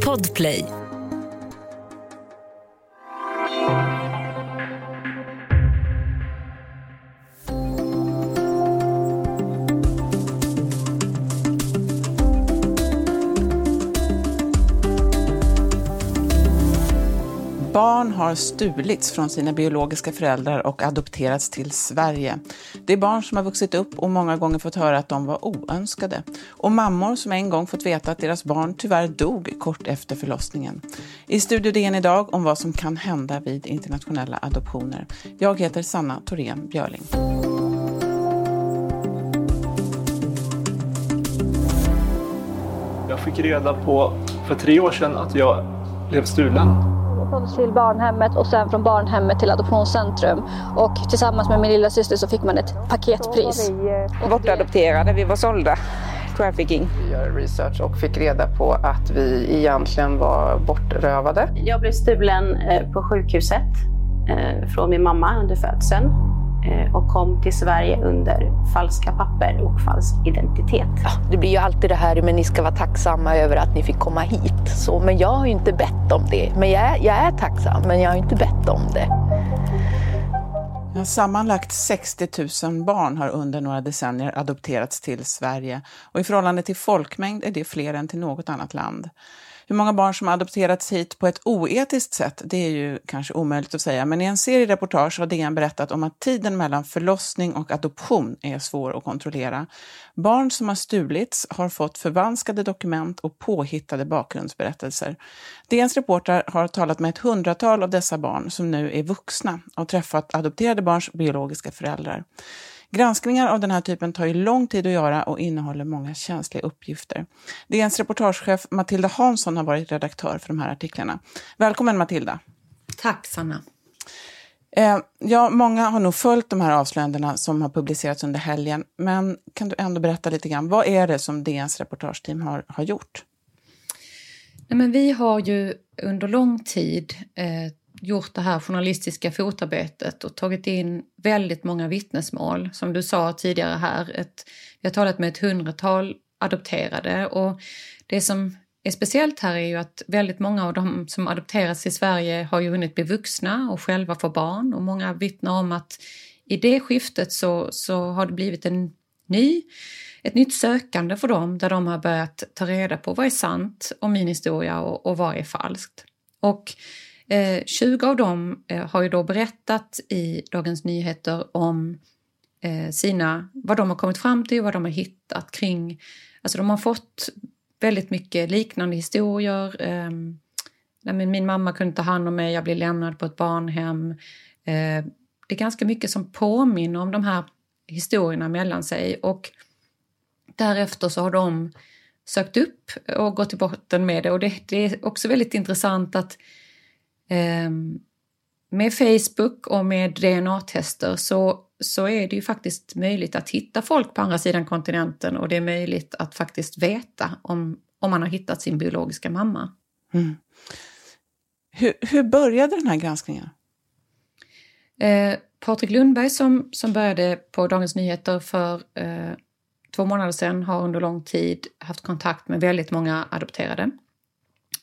Podplay. Stulits från sina biologiska föräldrar och adopterats till Sverige. Det är barn som har vuxit upp och många gånger fått höra att de var oönskade. Och mammor som en gång fått veta att deras barn tyvärr dog kort efter förlossningen. I Studio DN idag om vad som kan hända vid internationella adoptioner. Jag heter Sanna Thorén Björling. Jag fick reda på för tre år sedan att jag blev stulen till barnhemmet och sen från barnhemmet till Adoptionscentrum. Och tillsammans med min lilla syster så fick man ett paketpris. Eh, bortadopterade, vi var sålda. Trafficking. Vi gör research och fick reda på att vi egentligen var bortrövade. Jag blev stulen eh, på sjukhuset eh, från min mamma under födseln och kom till Sverige under falska papper och falsk identitet. Ja, det blir ju alltid det här, men ni ska vara tacksamma över att ni fick komma hit. Så, men jag har ju inte bett om det. Men jag är, jag är tacksam, men jag har inte bett om det. Ja, sammanlagt 60 000 barn har under några decennier adopterats till Sverige och i förhållande till folkmängd är det fler än till något annat land. Hur många barn som har adopterats hit på ett oetiskt sätt, det är ju kanske omöjligt att säga, men i en serie reportage har DN berättat om att tiden mellan förlossning och adoption är svår att kontrollera. Barn som har stulits har fått förvanskade dokument och påhittade bakgrundsberättelser. DNs reportrar har talat med ett hundratal av dessa barn som nu är vuxna och träffat adopterade barns biologiska föräldrar. Granskningar av den här typen tar ju lång tid att göra och innehåller många känsliga uppgifter. DNs reportagechef Matilda Hansson har varit redaktör för de här artiklarna. Välkommen Matilda! Tack Sanna! Eh, ja, många har nog följt de här avslöjandena som har publicerats under helgen, men kan du ändå berätta lite grann, vad är det som DNs reportageteam har, har gjort? Nej, men vi har ju under lång tid eh, gjort det här journalistiska fotarbetet och tagit in väldigt många vittnesmål. Som du sa tidigare här, ett, vi har talat med ett hundratal adopterade och det som är speciellt här är ju att väldigt många av de som adopterats i Sverige har ju hunnit bli vuxna och själva få barn och många vittnar om att i det skiftet så, så har det blivit en ny, ett nytt sökande för dem där de har börjat ta reda på vad är sant om min historia och, och vad är falskt. Och Eh, 20 av dem eh, har ju då berättat i Dagens Nyheter om eh, sina, vad de har kommit fram till, vad de har hittat kring, alltså de har fått väldigt mycket liknande historier. Eh, min mamma kunde ta hand om mig, jag blev lämnad på ett barnhem. Eh, det är ganska mycket som påminner om de här historierna mellan sig och därefter så har de sökt upp och gått till botten med det och det, det är också väldigt intressant att med Facebook och med DNA-tester så, så är det ju faktiskt möjligt att hitta folk på andra sidan kontinenten och det är möjligt att faktiskt veta om, om man har hittat sin biologiska mamma. Mm. Hur, hur började den här granskningen? Eh, Patrik Lundberg som, som började på Dagens Nyheter för eh, två månader sedan har under lång tid haft kontakt med väldigt många adopterade.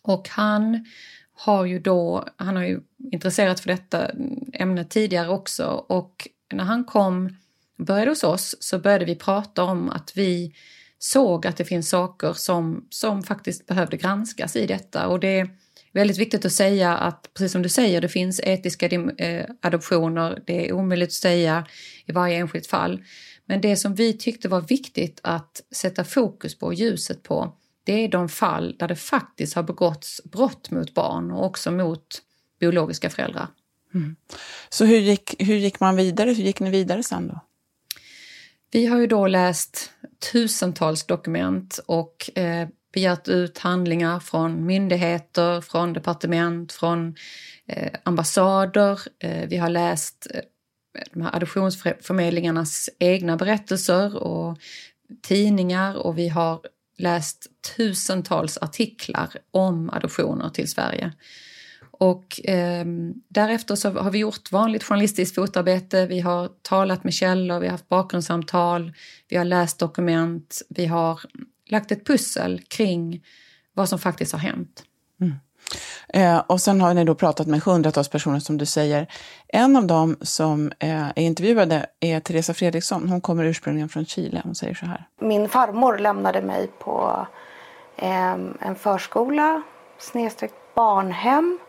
Och han har ju då, han har ju intresserat för detta ämne tidigare också. Och när han kom, började hos oss så började vi prata om att vi såg att det finns saker som, som faktiskt behövde granskas i detta. Och det är väldigt viktigt att säga att, precis som du säger, det finns etiska eh, adoptioner, det är omöjligt att säga i varje enskilt fall. Men det som vi tyckte var viktigt att sätta fokus på, ljuset på, det är de fall där det faktiskt har begåtts brott mot barn och också mot biologiska föräldrar. Mm. Så hur gick, hur gick man vidare? Hur gick ni vidare sen då? Vi har ju då läst tusentals dokument och eh, begärt ut handlingar från myndigheter, från departement, från eh, ambassader. Eh, vi har läst eh, de här adoptionsförmedlingarnas egna berättelser och tidningar och vi har läst tusentals artiklar om adoptioner till Sverige. Och eh, därefter så har vi gjort vanligt journalistiskt fotarbete. Vi har talat med källor, vi har haft bakgrundssamtal, vi har läst dokument, vi har lagt ett pussel kring vad som faktiskt har hänt. Mm. Eh, och sen har ni då pratat med hundratals personer som du säger. En av dem som eh, är intervjuade är Teresa Fredriksson. Hon kommer ursprungligen från Chile. Hon säger så här. Min farmor lämnade mig på eh, en förskola snedstreck barnhem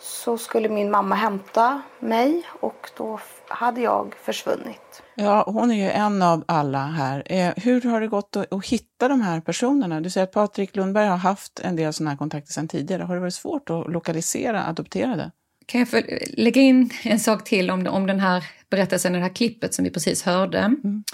så skulle min mamma hämta mig och då hade jag försvunnit. Ja, hon är ju en av alla här. Eh, hur har det gått att, att hitta de här personerna? Du säger att Patrik Lundberg har haft en del sådana här kontakter sedan tidigare. Har det varit svårt att lokalisera adopterade? Kan jag lägga in en sak till om, om den här berättelsen, det här klippet som vi precis hörde? Mm.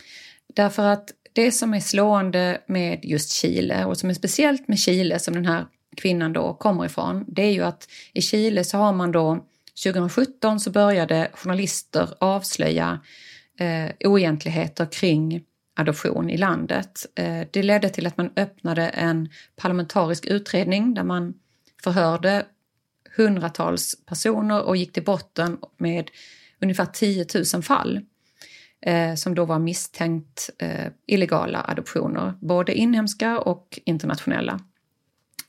Därför att det som är slående med just Chile och som är speciellt med Chile som den här kvinnan då kommer ifrån, det är ju att i Chile så har man då 2017 så började journalister avslöja eh, oegentligheter kring adoption i landet. Eh, det ledde till att man öppnade en parlamentarisk utredning där man förhörde hundratals personer och gick till botten med ungefär 10 000 fall eh, som då var misstänkt eh, illegala adoptioner, både inhemska och internationella.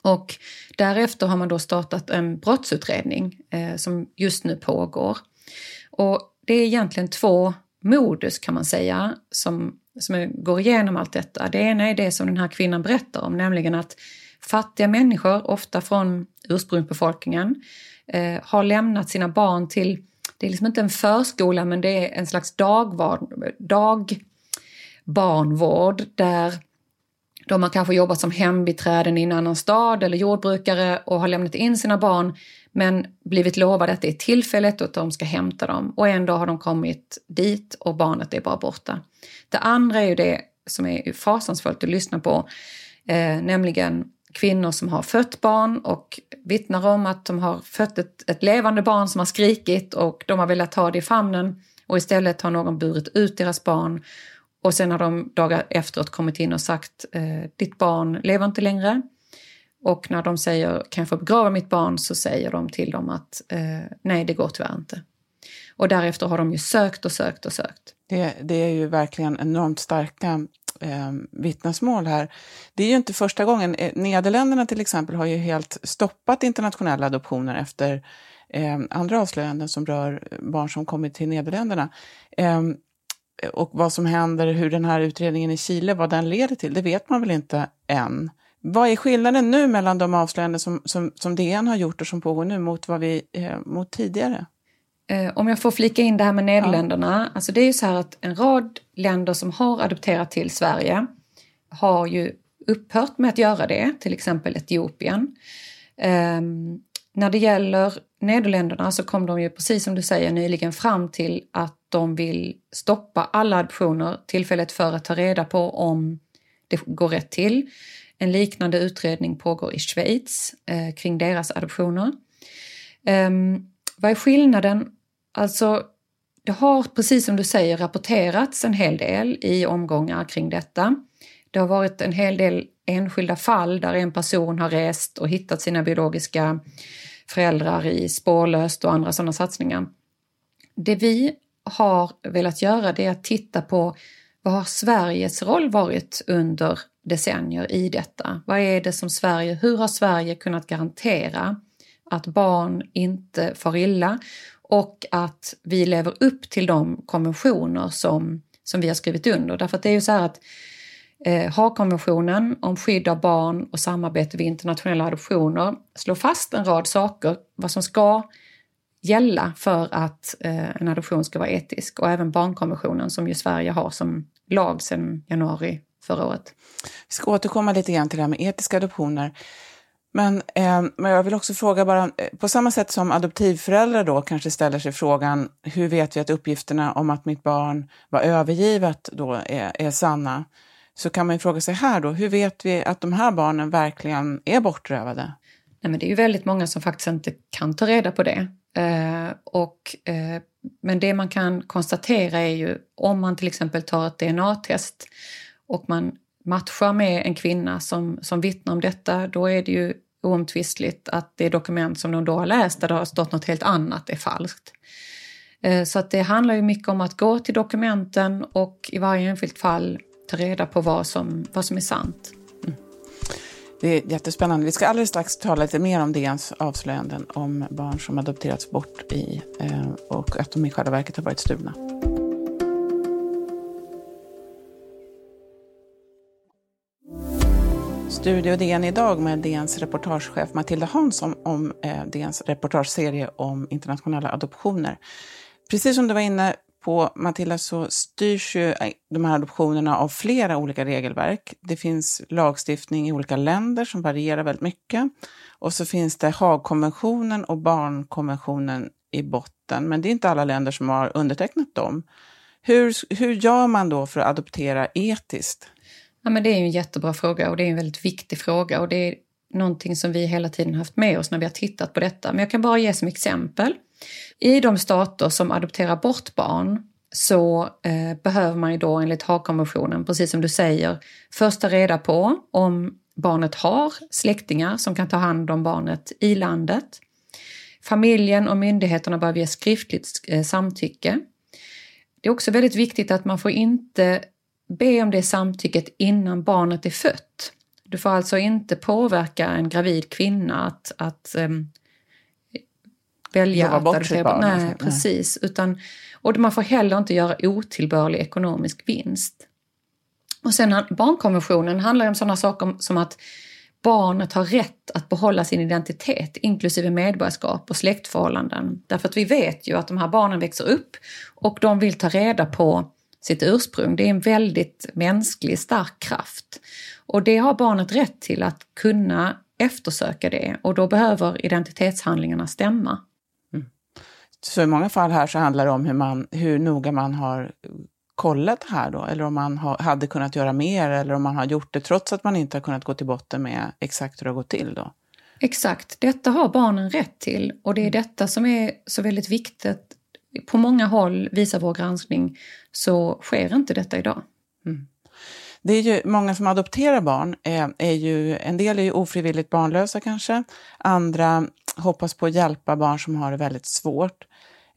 Och därefter har man då startat en brottsutredning eh, som just nu pågår. Och det är egentligen två modus kan man säga som, som går igenom allt detta. Det ena är det som den här kvinnan berättar om, nämligen att fattiga människor, ofta från ursprungsbefolkningen, eh, har lämnat sina barn till, det är liksom inte en förskola men det är en slags dagvar, dagbarnvård där de har kanske jobbat som hembiträden i en annan stad eller jordbrukare och har lämnat in sina barn men blivit lovade att det är tillfälligt och att de ska hämta dem och ändå har de kommit dit och barnet är bara borta. Det andra är ju det som är fasansfullt att lyssna på, eh, nämligen kvinnor som har fött barn och vittnar om att de har fött ett, ett levande barn som har skrikit och de har velat ta det i famnen och istället har någon burit ut deras barn och sen har de dagar efteråt kommit in och sagt eh, ditt barn lever inte längre. Och när de säger kan jag få begrava mitt barn så säger de till dem att eh, nej det går tyvärr inte. Och därefter har de ju sökt och sökt och sökt. Det, det är ju verkligen enormt starka eh, vittnesmål här. Det är ju inte första gången. Eh, Nederländerna till exempel har ju helt stoppat internationella adoptioner efter eh, andra avslöjanden som rör barn som kommit till Nederländerna. Eh, och vad som händer, hur den här utredningen i Chile, vad den leder till, det vet man väl inte än. Vad är skillnaden nu mellan de avslöjanden som, som, som DN har gjort och som pågår nu mot, vad vi, eh, mot tidigare? Eh, om jag får flika in det här med Nederländerna. Ja. Alltså det är ju så här att en rad länder som har adopterat till Sverige har ju upphört med att göra det, till exempel Etiopien. Um, när det gäller Nederländerna så kom de ju precis som du säger nyligen fram till att de vill stoppa alla adoptioner tillfället för att ta reda på om det går rätt till. En liknande utredning pågår i Schweiz eh, kring deras adoptioner. Um, vad är skillnaden? Alltså, det har precis som du säger rapporterats en hel del i omgångar kring detta. Det har varit en hel del enskilda fall där en person har rest och hittat sina biologiska föräldrar i Spårlöst och andra sådana satsningar. Det vi har velat göra det är att titta på vad har Sveriges roll varit under decennier i detta? Vad är det som Sverige, hur har Sverige kunnat garantera att barn inte far illa och att vi lever upp till de konventioner som, som vi har skrivit under. Därför att det är ju så här att eh, Haagkonventionen om skydd av barn och samarbete vid internationella adoptioner slår fast en rad saker, vad som ska gälla för att eh, en adoption ska vara etisk och även barnkonventionen som ju Sverige har som lag sedan januari förra året. Vi ska återkomma lite grann till det här med etiska adoptioner. Men, eh, men jag vill också fråga bara, eh, på samma sätt som adoptivföräldrar då kanske ställer sig frågan, hur vet vi att uppgifterna om att mitt barn var övergivet då är, är sanna? Så kan man ju fråga sig här då, hur vet vi att de här barnen verkligen är bortrövade? Nej, men det är ju väldigt många som faktiskt inte kan ta reda på det. Eh, och, eh, men det man kan konstatera är ju om man till exempel tar ett DNA-test och man matchar med en kvinna som, som vittnar om detta, då är det ju oomtvistligt att det dokument som de då har läst där det har stått något helt annat är falskt. Eh, så att det handlar ju mycket om att gå till dokumenten och i varje enskilt fall ta reda på vad som, vad som är sant. Det är jättespännande. Vi ska alldeles strax tala lite mer om DNs avslöjanden om barn som adopterats bort i, eh, och att de i själva verket har varit stulna. Studio DN idag med DNs reportagechef Matilda Hansson om eh, DNs reportageserie om internationella adoptioner. Precis som du var inne på Matilda så styrs ju eh, de här adoptionerna av flera olika regelverk. Det finns lagstiftning i olika länder som varierar väldigt mycket. Och så finns det Haagkonventionen och barnkonventionen i botten. Men det är inte alla länder som har undertecknat dem. Hur, hur gör man då för att adoptera etiskt? Ja, men det är en jättebra fråga och det är en väldigt viktig fråga och det är någonting som vi hela tiden haft med oss när vi har tittat på detta. Men jag kan bara ge som exempel. I de stater som adopterar bort barn så eh, behöver man ju då enligt Haagkonventionen, precis som du säger, först ta reda på om barnet har släktingar som kan ta hand om barnet i landet. Familjen och myndigheterna behöver ge skriftligt eh, samtycke. Det är också väldigt viktigt att man får inte be om det samtycket innan barnet är fött. Du får alltså inte påverka en gravid kvinna att, att um, välja att sitt barn. Nej, precis. Utan, och man får heller inte göra otillbörlig ekonomisk vinst. Och sen barnkonventionen handlar om sådana saker som att barnet har rätt att behålla sin identitet, inklusive medborgarskap och släktförhållanden. Därför att vi vet ju att de här barnen växer upp och de vill ta reda på sitt ursprung. Det är en väldigt mänsklig, stark kraft. Och det har barnet rätt till att kunna eftersöka det och då behöver identitetshandlingarna stämma. Så i många fall här så handlar det om hur, man, hur noga man har kollat det här då, eller om man ha, hade kunnat göra mer eller om man har gjort det trots att man inte har kunnat gå till botten med exakt hur det har gått till då? Exakt, detta har barnen rätt till och det är mm. detta som är så väldigt viktigt på många håll, visar vår granskning, så sker inte detta idag. Mm. Det är ju många som adopterar barn, är, eh, är ju, en del är ju ofrivilligt barnlösa kanske, andra hoppas på att hjälpa barn som har det väldigt svårt.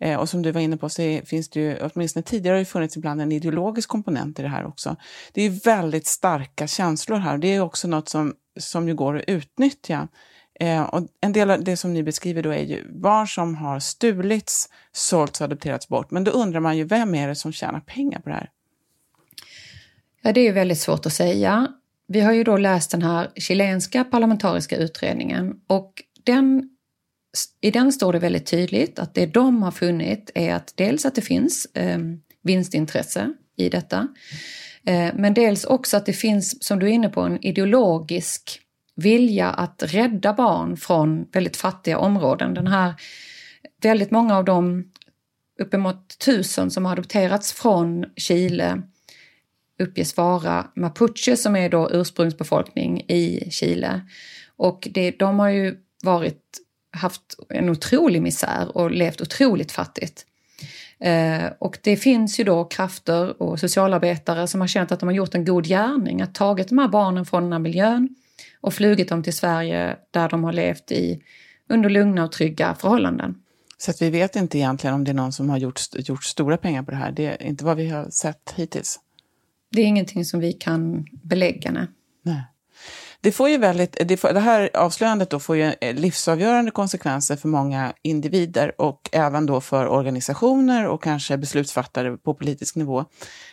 Eh, och som du var inne på så finns det ju, åtminstone tidigare har det funnits ibland en ideologisk komponent i det här också. Det är väldigt starka känslor här. Det är också något som, som ju går att utnyttja. Eh, och en del av det som ni beskriver då är ju barn som har stulits, sålts och adopterats bort. Men då undrar man ju, vem är det som tjänar pengar på det här? Ja, det är väldigt svårt att säga. Vi har ju då läst den här chilenska parlamentariska utredningen och den, i den står det väldigt tydligt att det de har funnit är att dels att det finns eh, vinstintresse i detta, eh, men dels också att det finns, som du är inne på, en ideologisk vilja att rädda barn från väldigt fattiga områden. Den här, väldigt många av de uppemot tusen som har adopterats från Chile uppges vara mapuche som är då ursprungsbefolkning i Chile. Och det, de har ju varit, haft en otrolig misär och levt otroligt fattigt. Eh, och det finns ju då krafter och socialarbetare som har känt att de har gjort en god gärning, att tagit de här barnen från den här miljön och flugit dem till Sverige där de har levt i under lugna och trygga förhållanden. Så att vi vet inte egentligen om det är någon som har gjort, gjort stora pengar på det här. Det är inte vad vi har sett hittills. Det är ingenting som vi kan belägga, nej. nej. Det, får ju väldigt, det, får, det här avslöjandet då får ju eh, livsavgörande konsekvenser för många individer och även då för organisationer och kanske beslutsfattare på politisk nivå.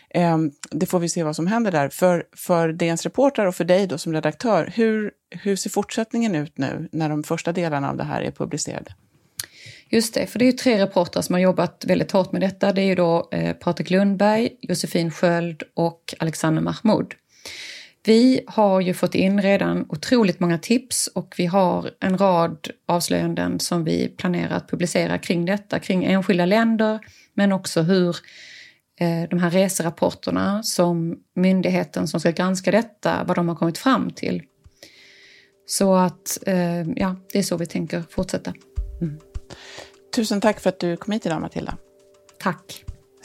Ehm, det får vi se vad som händer där. För, för DNs reporter och för dig då som redaktör, hur, hur ser fortsättningen ut nu när de första delarna av det här är publicerade? Just det, för det är ju tre reportrar som har jobbat väldigt hårt med detta. Det är ju då eh, Patrik Lundberg, Josefin Sköld och Alexander Mahmoud. Vi har ju fått in redan otroligt många tips och vi har en rad avslöjanden som vi planerar att publicera kring detta, kring enskilda länder, men också hur Eh, de här reserapporterna som myndigheten som ska granska detta, vad de har kommit fram till. Så att, eh, ja, det är så vi tänker fortsätta. Mm. Tusen tack för att du kom hit idag Matilda. Tack.